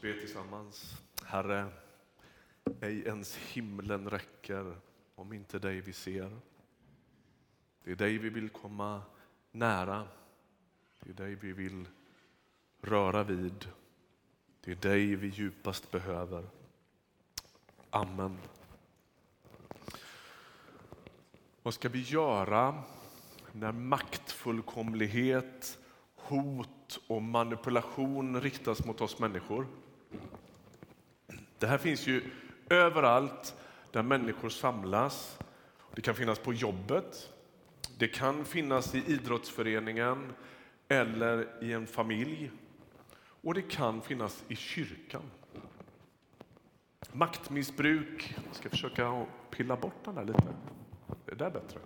oss be tillsammans. Herre, ej ens himlen räcker om inte dig vi ser. Det är dig vi vill komma nära. Det är dig vi vill röra vid. Det är dig vi djupast behöver. Amen. Vad ska vi göra när maktfullkomlighet, hot och manipulation riktas mot oss människor? Det här finns ju överallt där människor samlas. Det kan finnas på jobbet, det kan finnas i idrottsföreningen eller i en familj. Och det kan finnas i kyrkan. Maktmissbruk, jag ska försöka pilla bort den där lite. Det där bättre.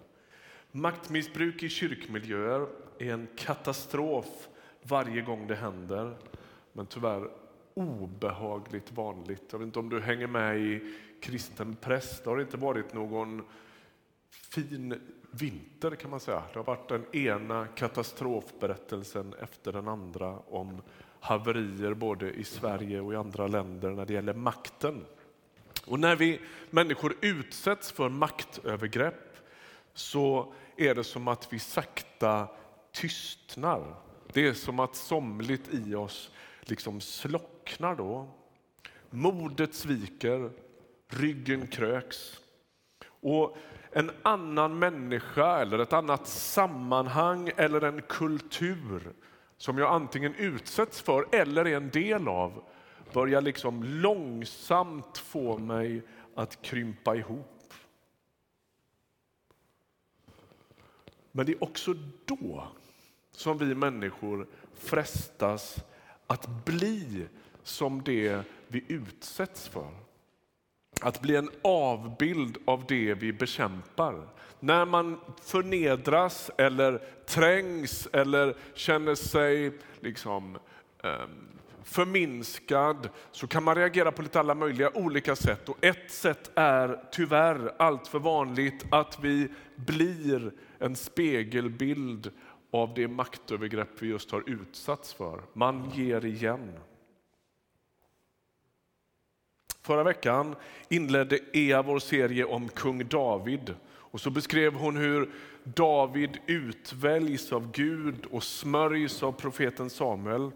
Maktmissbruk i kyrkmiljöer är en katastrof varje gång det händer. Men tyvärr obehagligt vanligt. Jag vet inte om du hänger med i kristen press. Det har inte varit någon fin vinter kan man säga. Det har varit den ena katastrofberättelsen efter den andra om haverier både i Sverige och i andra länder när det gäller makten. Och när vi människor utsätts för maktövergrepp så är det som att vi sakta tystnar. Det är som att somligt i oss liksom slocknar då. Modet sviker, ryggen kröks. Och en annan människa eller ett annat sammanhang eller en kultur som jag antingen utsätts för eller är en del av börjar liksom långsamt få mig att krympa ihop. Men det är också då som vi människor frestas att bli som det vi utsätts för. Att bli en avbild av det vi bekämpar. När man förnedras eller trängs eller känner sig liksom, ehm, förminskad så kan man reagera på lite alla möjliga olika sätt. Och ett sätt är tyvärr allt för vanligt att vi blir en spegelbild av det maktövergrepp vi just har utsatts för. Man ger igen. Förra veckan inledde Ea vår serie om kung David. Och så beskrev hon hur David utväljs av Gud och smörjs av profeten Samuel.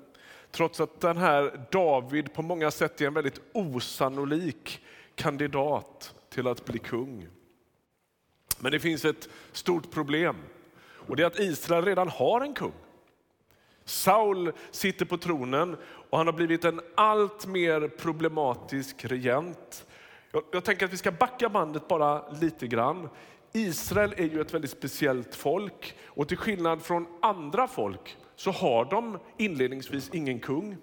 Trots att den här David på många sätt är en väldigt osannolik kandidat till att bli kung. Men det finns ett stort problem och det är att Israel redan har en kung. Saul sitter på tronen och han har blivit en allt mer problematisk regent. Jag, jag tänker att vi ska backa bandet bara lite grann. Israel är ju ett väldigt speciellt folk och till skillnad från andra folk så har de inledningsvis ingen kung.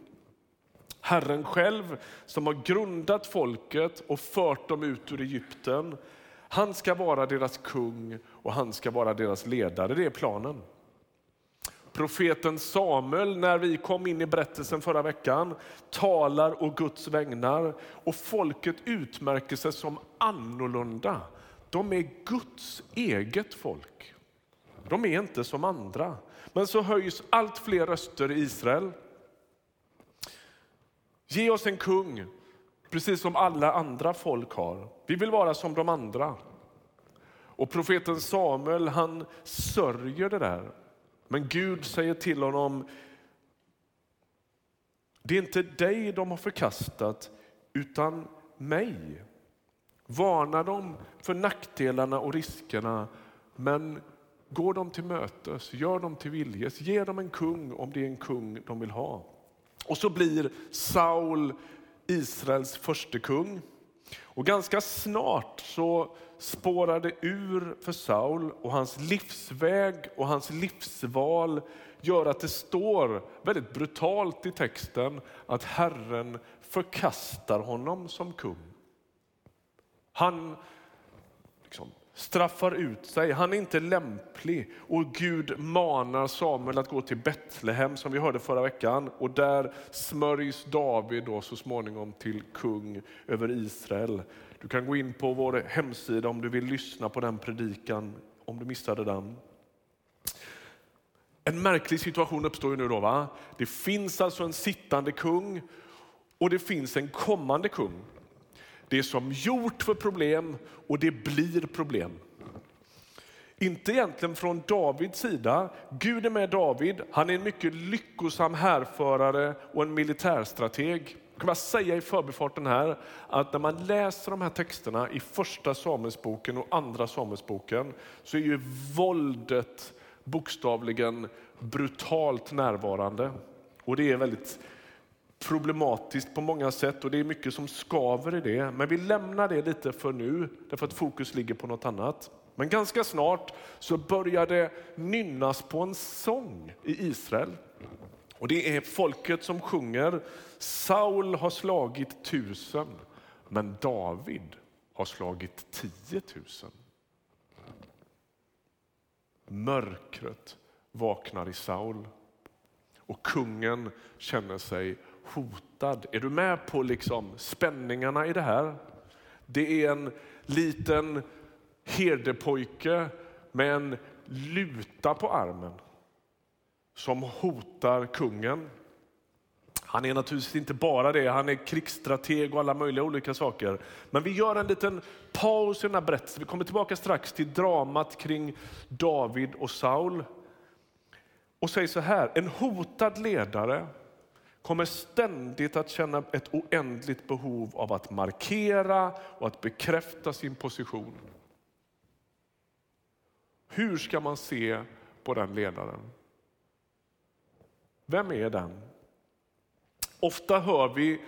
Herren själv som har grundat folket och fört dem ut ur Egypten. Han ska vara deras kung och han ska vara deras ledare. Det är planen. Profeten Samuel, när vi kom in i berättelsen förra veckan, talar å Guds vägnar och folket utmärker sig som annorlunda. De är Guds eget folk. De är inte som andra. Men så höjs allt fler röster i Israel. Ge oss en kung, precis som alla andra folk har. Vi vill vara som de andra. Och profeten Samuel han sörjer det där. Men Gud säger till honom, det är inte dig de har förkastat utan mig. Varna dem för nackdelarna och riskerna men gå dem till mötes, gör dem till viljes, ge dem en kung om det är en kung de vill ha. Och så blir Saul Israels förste kung. Och ganska snart så spårar det ur för Saul och hans livsväg och hans livsval gör att det står väldigt brutalt i texten att Herren förkastar honom som kung. Han liksom straffar ut sig, han är inte lämplig och Gud manar Samuel att gå till Betlehem som vi hörde förra veckan och där smörjs David då så småningom till kung över Israel. Du kan gå in på vår hemsida om du vill lyssna på den predikan om du missade den. En märklig situation uppstår ju nu då. Va? Det finns alltså en sittande kung och det finns en kommande kung. Det är som gjort för problem och det blir problem. Inte egentligen från Davids sida. Gud är med David. Han är en mycket lyckosam härförare och en militärstrateg. Jag kan bara säga i förbifarten här att när man läser de här texterna i första Samuelsboken och andra Samuelsboken så är ju våldet bokstavligen brutalt närvarande. Och det är väldigt problematiskt på många sätt och det är mycket som skaver i det. Men vi lämnar det lite för nu därför att fokus ligger på något annat. Men ganska snart så börjar det nynnas på en sång i Israel. Och det är folket som sjunger Saul har slagit tusen men David har slagit tiotusen. Mörkret vaknar i Saul och kungen känner sig hotad. Är du med på liksom spänningarna i det här? Det är en liten herdepojke med en luta på armen som hotar kungen. Han är naturligtvis inte bara det, han är krigsstrateg och alla möjliga olika saker. Men vi gör en liten paus i den här berättelsen. Vi kommer tillbaka strax till dramat kring David och Saul. Och säger så här, en hotad ledare kommer ständigt att känna ett oändligt behov av att markera och att bekräfta sin position. Hur ska man se på den ledaren? Vem är den? Ofta hör vi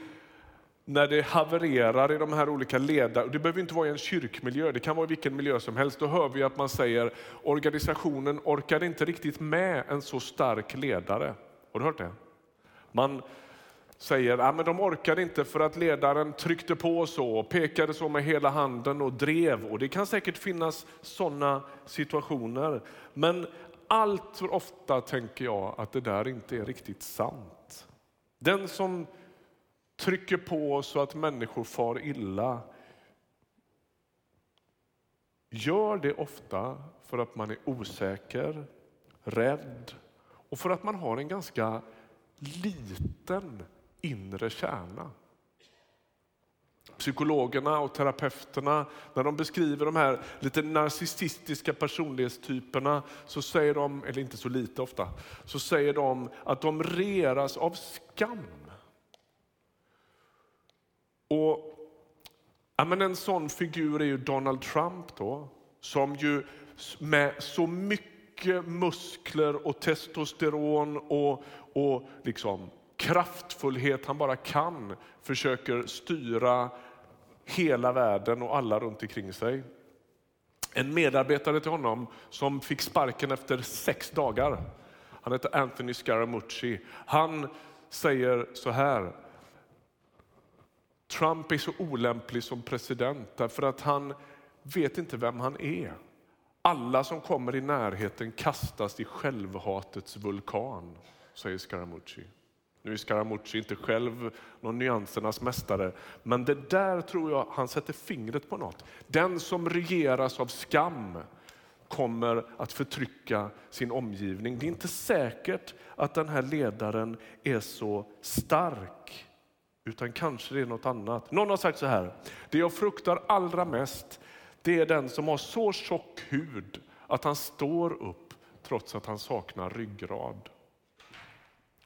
när det havererar i de här olika ledarna, det behöver inte vara i en kyrkmiljö, det kan vara i vilken miljö som helst, då hör vi att man säger organisationen orkar inte riktigt med en så stark ledare. Har du hört det? Man säger ah, att de orkade inte för att ledaren tryckte på så, pekade så med hela handen och drev. Och Det kan säkert finnas sådana situationer. Men allt för ofta tänker jag att det där inte är riktigt sant. Den som trycker på så att människor far illa gör det ofta för att man är osäker, rädd och för att man har en ganska liten inre kärna. Psykologerna och terapeuterna, när de beskriver de här lite narcissistiska personlighetstyperna, så säger de, eller inte så lite ofta, så säger de att de reras av skam. Och ja, men En sån figur är ju Donald Trump då, som ju med så mycket muskler och testosteron och, och liksom kraftfullhet han bara kan försöker styra hela världen och alla runt omkring sig. En medarbetare till honom som fick sparken efter sex dagar, han heter Anthony Scaramucci. Han säger så här, Trump är så olämplig som president därför att han vet inte vem han är. Alla som kommer i närheten kastas i självhatets vulkan, säger Scaramucci. Nu är Scaramucci inte själv någon nyansernas mästare, men det där tror jag han sätter fingret på något. Den som regeras av skam kommer att förtrycka sin omgivning. Det är inte säkert att den här ledaren är så stark, utan kanske det är något annat. Någon har sagt så här, det jag fruktar allra mest det är den som har så tjock hud att han står upp trots att han saknar ryggrad.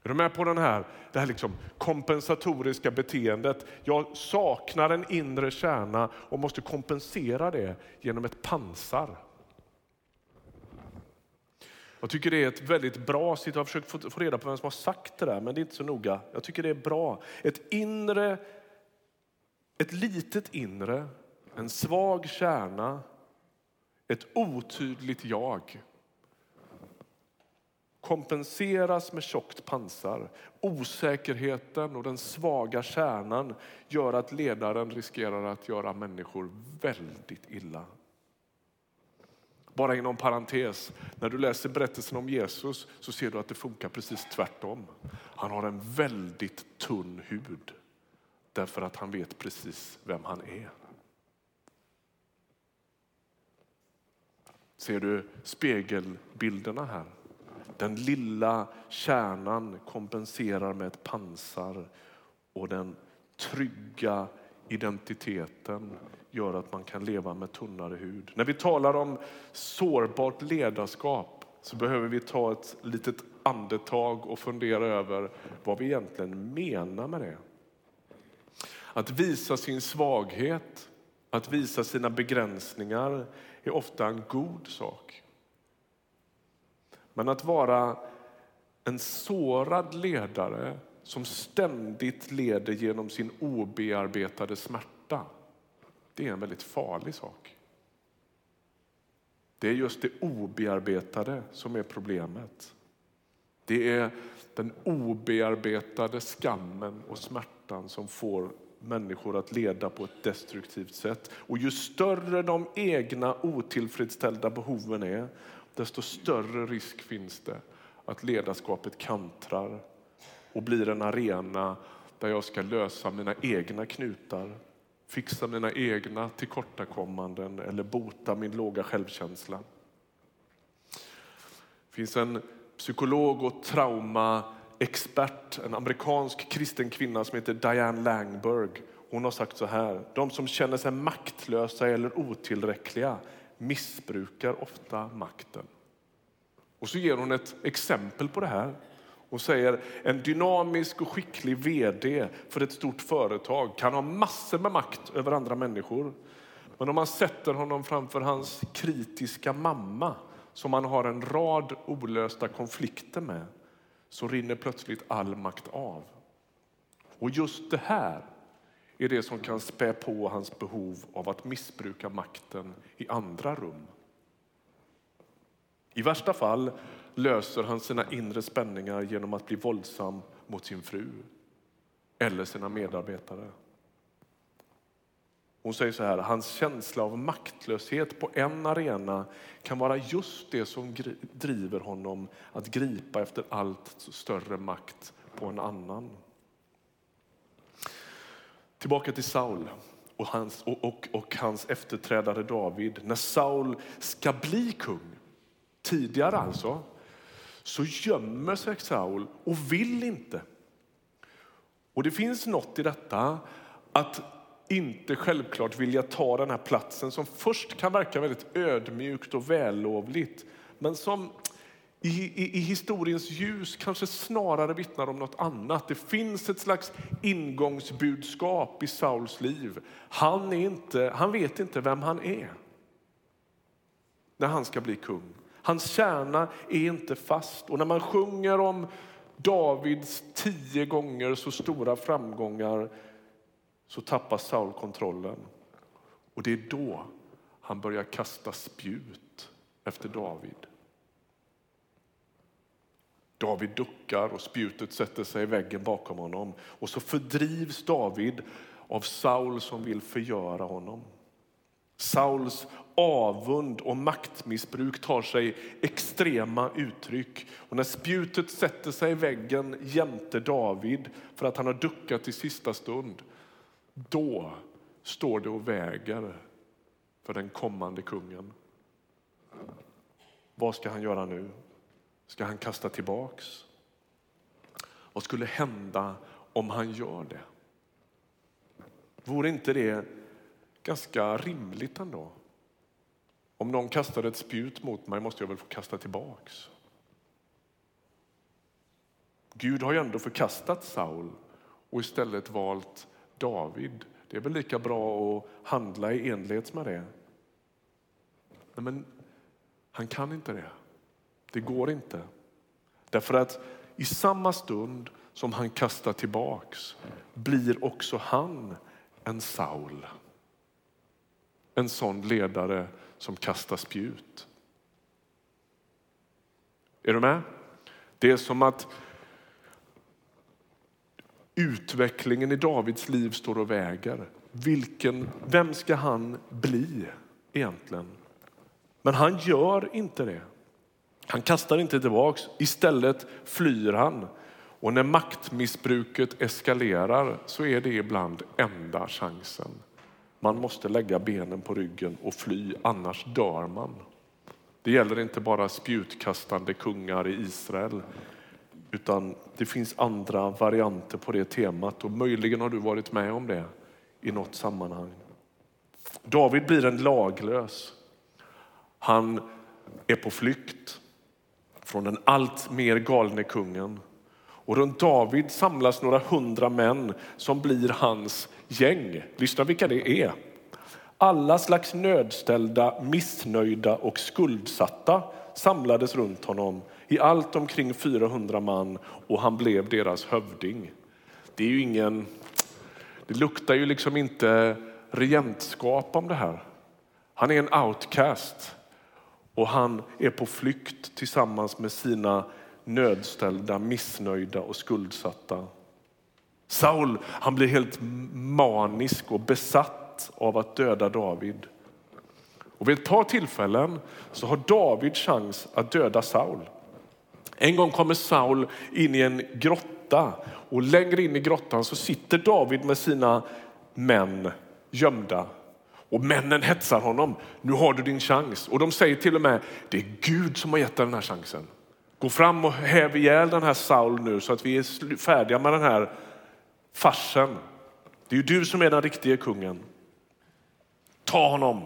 Är du med på den här, det här liksom kompensatoriska beteendet? Jag saknar en inre kärna och måste kompensera det genom ett pansar. Jag tycker det är ett väldigt bra citat. Jag har försökt få reda på vem som har sagt det där, men det är inte så noga. Jag tycker det är bra. Ett inre, ett litet inre, en svag kärna, ett otydligt jag kompenseras med tjockt pansar. Osäkerheten och den svaga kärnan gör att ledaren riskerar att göra människor väldigt illa. Bara inom parentes, när du läser berättelsen om Jesus så ser du att det funkar precis tvärtom. Han har en väldigt tunn hud därför att han vet precis vem han är. Ser du spegelbilderna här? Den lilla kärnan kompenserar med ett pansar och den trygga identiteten gör att man kan leva med tunnare hud. När vi talar om sårbart ledarskap så behöver vi ta ett litet andetag och fundera över vad vi egentligen menar med det. Att visa sin svaghet, att visa sina begränsningar är ofta en god sak. Men att vara en sårad ledare som ständigt leder genom sin obearbetade smärta, det är en väldigt farlig sak. Det är just det obearbetade som är problemet. Det är den obearbetade skammen och smärtan som får människor att leda på ett destruktivt sätt. Och ju större de egna otillfredsställda behoven är, desto större risk finns det att ledarskapet kantrar och blir en arena där jag ska lösa mina egna knutar, fixa mina egna tillkortakommanden eller bota min låga självkänsla. Det finns en psykolog och traumaexpert, en amerikansk kristen kvinna som heter Diane Langberg. Hon har sagt så här, de som känner sig maktlösa eller otillräckliga missbrukar ofta makten. Och så ger hon ett exempel på det här och säger en dynamisk och skicklig vd för ett stort företag kan ha massor med makt över andra människor. Men om man sätter honom framför hans kritiska mamma som han har en rad olösta konflikter med så rinner plötsligt all makt av. Och just det här är det som kan spä på hans behov av att missbruka makten i andra rum. I värsta fall löser han sina inre spänningar genom att bli våldsam mot sin fru eller sina medarbetare. Hon säger så här, hans känsla av maktlöshet på en arena kan vara just det som driver honom att gripa efter allt större makt på en annan. Tillbaka till Saul och hans, och, och, och hans efterträdare David. När Saul ska bli kung, tidigare alltså, så gömmer sig Saul och vill inte. Och det finns något i detta att inte självklart vilja ta den här platsen som först kan verka väldigt ödmjukt och vällovligt men som i, i, i, historiens ljus kanske snarare vittnar om något annat. Det finns ett slags ingångsbudskap i Sauls liv. Han, är inte, han vet inte vem han är när han ska bli kung. Hans kärna är inte fast. Och när man sjunger om Davids tio gånger så stora framgångar så tappar Saul kontrollen. Och det är då han börjar kasta spjut efter David. David duckar och spjutet sätter sig i väggen bakom honom. Och så fördrivs David av Saul som vill förgöra honom. Sauls avund och maktmissbruk tar sig extrema uttryck. Och när spjutet sätter sig i väggen jämte David för att han har duckat i sista stund, då står det och väger för den kommande kungen. Vad ska han göra nu? Ska han kasta tillbaks? Vad skulle hända om han gör det? Vore inte det ganska rimligt ändå? Om någon kastar ett spjut mot mig måste jag väl få kasta tillbaks. Gud har ju ändå förkastat Saul och istället valt David. Det är väl lika bra att handla i enlighet med det. Nej, men han kan inte det. Det går inte. Därför att i samma stund som han kastar tillbaks blir också han en Saul. En sån ledare som kastar spjut. Är du med? Det är som att utvecklingen i Davids liv står och väger. Vilken, vem ska han bli egentligen? Men han gör inte det. Han kastar inte tillbaks, istället flyr han. Och när maktmissbruket eskalerar så är det ibland enda chansen. Man måste lägga benen på ryggen och fly, annars dör man. Det gäller inte bara spjutkastande kungar i Israel. utan det finns andra varianter på det temat och möjligen har du varit med om det i något sammanhang. David blir en laglös. Han är på flykt från den allt mer galne kungen. Och runt David samlas några hundra män som blir hans gäng. Lyssna vilka det är. Alla slags nödställda, missnöjda och skuldsatta samlades runt honom i allt omkring 400 man och han blev deras hövding. Det är ju ingen... Det luktar ju liksom inte regentskap om det här. Han är en outcast och han är på flykt tillsammans med sina nödställda, missnöjda och skuldsatta. Saul han blir helt manisk och besatt av att döda David. Och vid ett par tillfällen så har David chans att döda Saul. En gång kommer Saul in i en grotta och längre in i grottan så sitter David med sina män gömda. Och männen hetsar honom. Nu har du din chans. Och de säger till och med, det är Gud som har gett dig den här chansen. Gå fram och häv ihjäl den här Saul nu så att vi är färdiga med den här farsen. Det är ju du som är den riktiga kungen. Ta honom.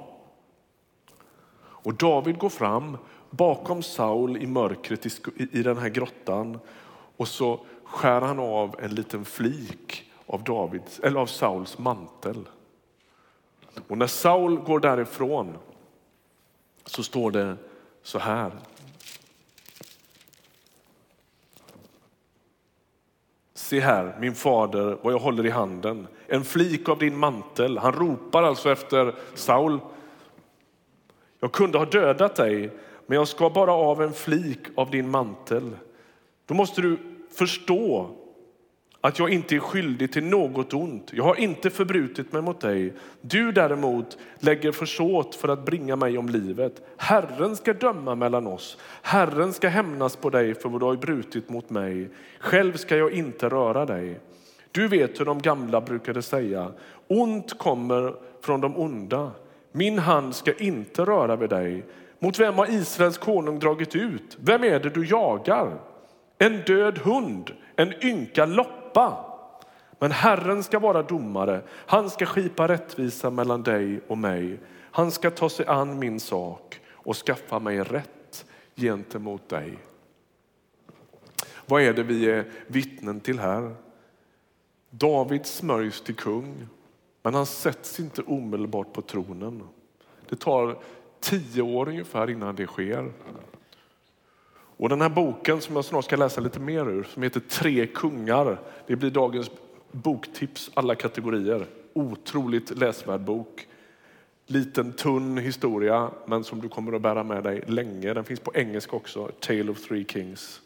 Och David går fram bakom Saul i mörkret i den här grottan och så skär han av en liten flik av, Davids, eller av Sauls mantel. Och när Saul går därifrån så står det så här. Se här, min fader, vad jag håller i handen. En flik av din mantel. Han ropar alltså efter Saul. Jag kunde ha dödat dig, men jag ska bara av en flik av din mantel. Då måste du förstå att jag inte är skyldig till något ont. Jag har inte förbrutit mig mot dig. Du däremot lägger försåt för att bringa mig om livet. Herren ska döma mellan oss. Herren ska hämnas på dig för vad du har brutit mot mig. Själv ska jag inte röra dig. Du vet hur de gamla brukade säga. Ont kommer från de onda. Min hand ska inte röra vid dig. Mot vem har Israels konung dragit ut? Vem är det du jagar? En död hund, en ynka loppa. Men Herren ska vara domare. Han ska skipa rättvisa mellan dig och mig. Han ska ta sig an min sak och skaffa mig rätt gentemot dig. Vad är det vi är vittnen till här? David smörjs till kung, men han sätts inte omedelbart på tronen. Det tar tio år ungefär innan det sker. Och den här boken som jag snart ska läsa lite mer ur, som heter Tre kungar, det blir dagens boktips alla kategorier. Otroligt läsvärd bok. Liten tunn historia, men som du kommer att bära med dig länge. Den finns på engelska också, Tale of Three Kings.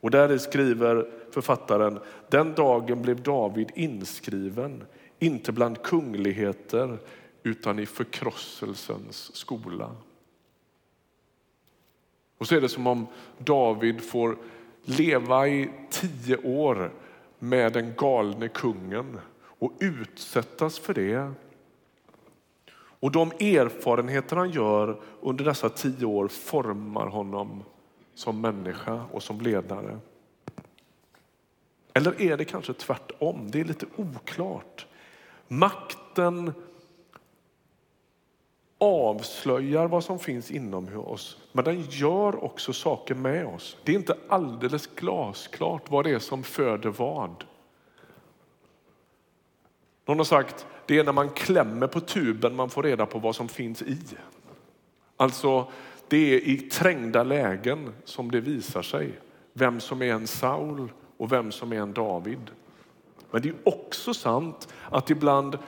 Och där skriver författaren, den dagen blev David inskriven, inte bland kungligheter utan i förkrosselsens skola. Och så är det som om David får leva i tio år med den galne kungen och utsättas för det. Och de erfarenheter han gör under dessa tio år formar honom som människa och som ledare. Eller är det kanske tvärtom? Det är lite oklart. Makten avslöjar vad som finns inom oss, men den gör också saker med oss. Det är inte alldeles glasklart vad det är som föder vad. Någon har sagt det är när man klämmer på tuben man får reda på vad som finns i. Alltså, det är i trängda lägen som det visar sig vem som är en Saul och vem som är en David. Men det är också sant att ibland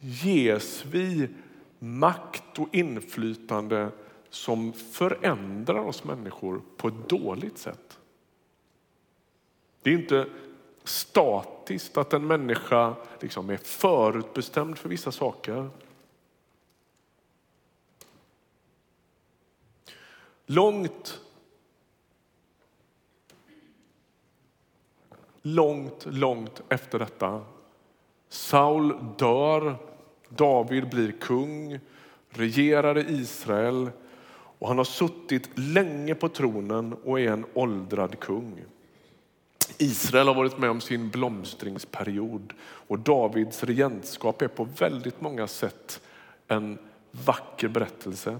ges vi makt och inflytande som förändrar oss människor på ett dåligt sätt. Det är inte statiskt att en människa liksom är förutbestämd för vissa saker. Långt långt, långt efter detta. Saul dör David blir kung, regerar i Israel och han har suttit länge på tronen och är en åldrad kung. Israel har varit med om sin blomstringsperiod och Davids regentskap är på väldigt många sätt en vacker berättelse.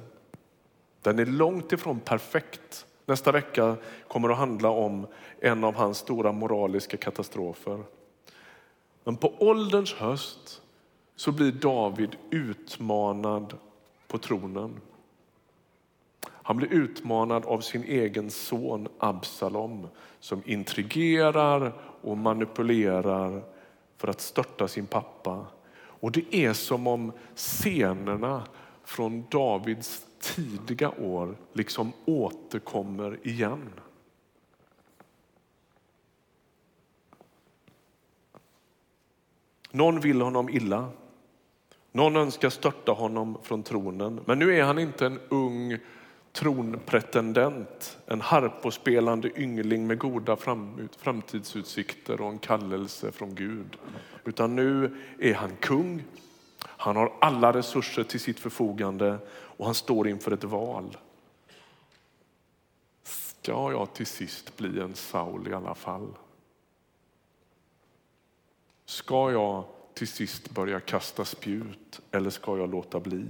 Den är långt ifrån perfekt. Nästa vecka kommer att handla om en av hans stora moraliska katastrofer. Men på ålderns höst så blir David utmanad på tronen. Han blir utmanad av sin egen son Absalom som intrigerar och manipulerar för att störta sin pappa. Och det är som om scenerna från Davids tidiga år liksom återkommer igen. Någon vill honom illa. Någon önskar störta honom från tronen. Men nu är han inte en ung tronpretendent, en harpospelande yngling med goda framtidsutsikter och en kallelse från Gud. Utan nu är han kung, han har alla resurser till sitt förfogande och han står inför ett val. Ska jag till sist bli en Saul i alla fall? Ska jag till sist börja kasta spjut eller ska jag låta bli?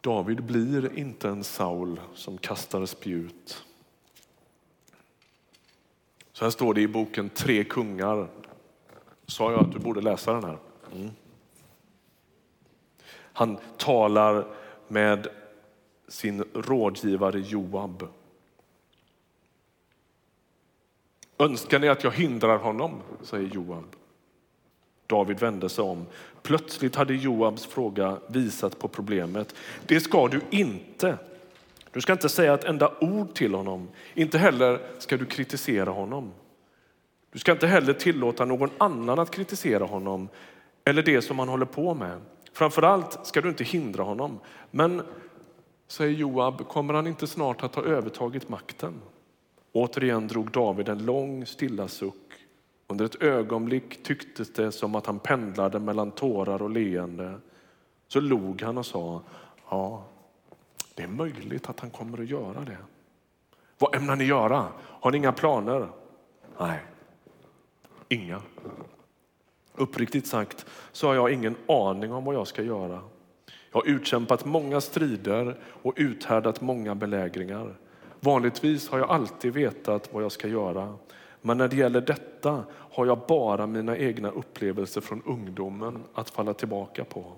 David blir inte en Saul som kastar spjut. Så här står det i boken Tre kungar. Sa jag att du borde läsa den här? Mm. Han talar med sin rådgivare Joab. Önskar ni att jag hindrar honom? säger Joab. David vände sig om. Plötsligt hade Joabs fråga visat på problemet. Det ska du inte. Du ska inte säga ett enda ord till honom. Inte heller ska du kritisera honom. Du ska inte heller tillåta någon annan att kritisera honom eller det som han håller på med. Framförallt ska du inte hindra honom. Men, säger Joab, kommer han inte snart att ha övertagit makten? Återigen drog David en lång stilla suck. Under ett ögonblick tycktes det som att han pendlade mellan tårar och leende. Så log han och sa, ja, det är möjligt att han kommer att göra det. Vad ämnar ni göra? Har ni inga planer? Nej, inga. Uppriktigt sagt så har jag ingen aning om vad jag ska göra. Jag har utkämpat många strider och uthärdat många belägringar. Vanligtvis har jag alltid vetat vad jag ska göra. Men när det gäller detta har jag bara mina egna upplevelser från ungdomen att falla tillbaka på.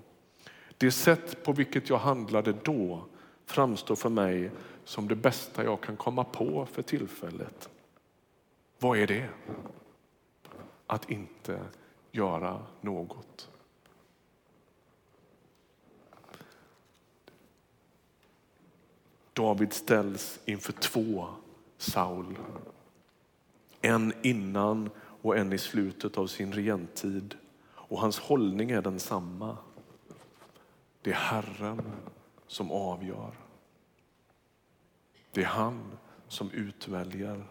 Det sätt på vilket jag handlade då framstår för mig som det bästa jag kan komma på för tillfället. Vad är det? Att inte göra något. David ställs inför två Saul. En innan och en i slutet av sin regenttid. Och hans hållning är densamma. Det är Herren som avgör. Det är han som utväljer.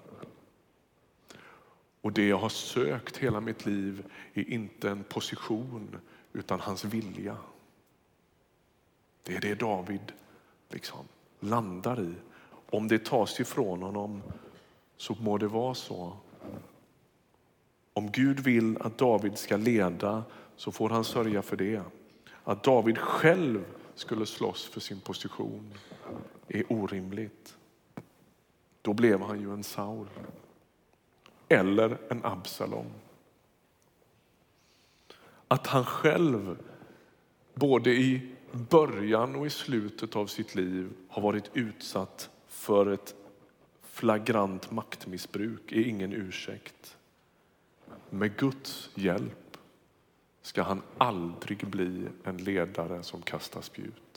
Och det jag har sökt hela mitt liv är inte en position utan hans vilja. Det är det David liksom landar i. Om det tas ifrån honom så må det vara så. Om Gud vill att David ska leda så får han sörja för det. Att David själv skulle slåss för sin position är orimligt. Då blev han ju en Saul. Eller en Absalom. Att han själv både i början och i slutet av sitt liv har varit utsatt för ett flagrant maktmissbruk är ingen ursäkt. Med Guds hjälp ska han aldrig bli en ledare som kastar spjut.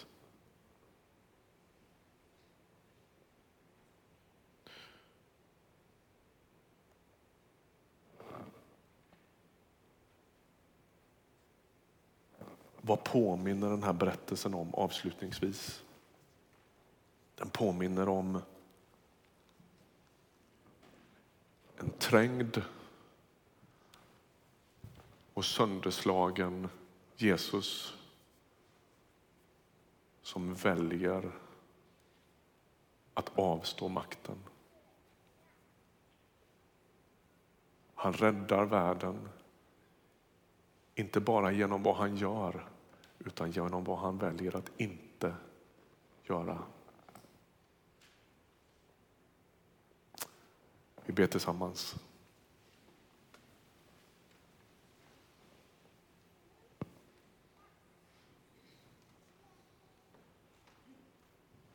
Vad påminner den här berättelsen om avslutningsvis? Den påminner om en trängd och sönderslagen Jesus som väljer att avstå makten. Han räddar världen, inte bara genom vad han gör utan genom vad han väljer att inte göra. Vi ber tillsammans.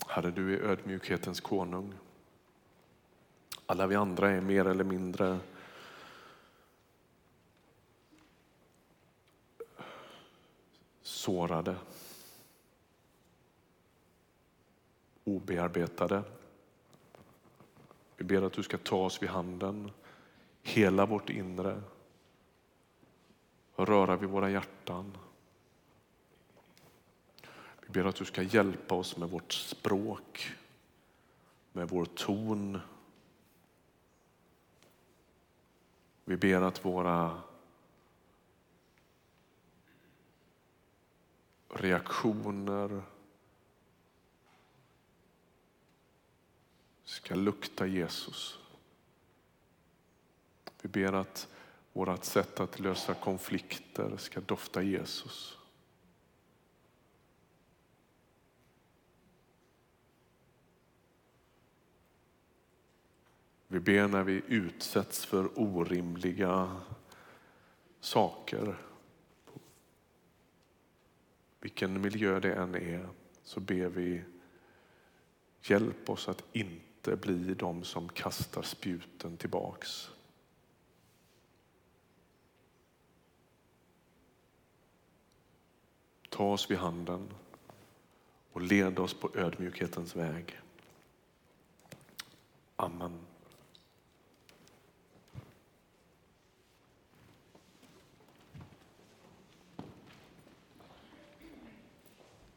Herre, du är ödmjukhetens konung. Alla vi andra är mer eller mindre sårade, obearbetade. Vi ber att du ska ta oss vid handen, hela vårt inre, röra vid våra hjärtan. Vi ber att du ska hjälpa oss med vårt språk, med vår ton. Vi ber att våra reaktioner ska lukta Jesus. Vi ber att vårt sätt att lösa konflikter ska dofta Jesus. Vi ber när vi utsätts för orimliga saker. Vilken miljö det än är så ber vi hjälp oss att inte bli de som kastar spjuten tillbaks. Ta oss vid handen och led oss på ödmjukhetens väg. Amen.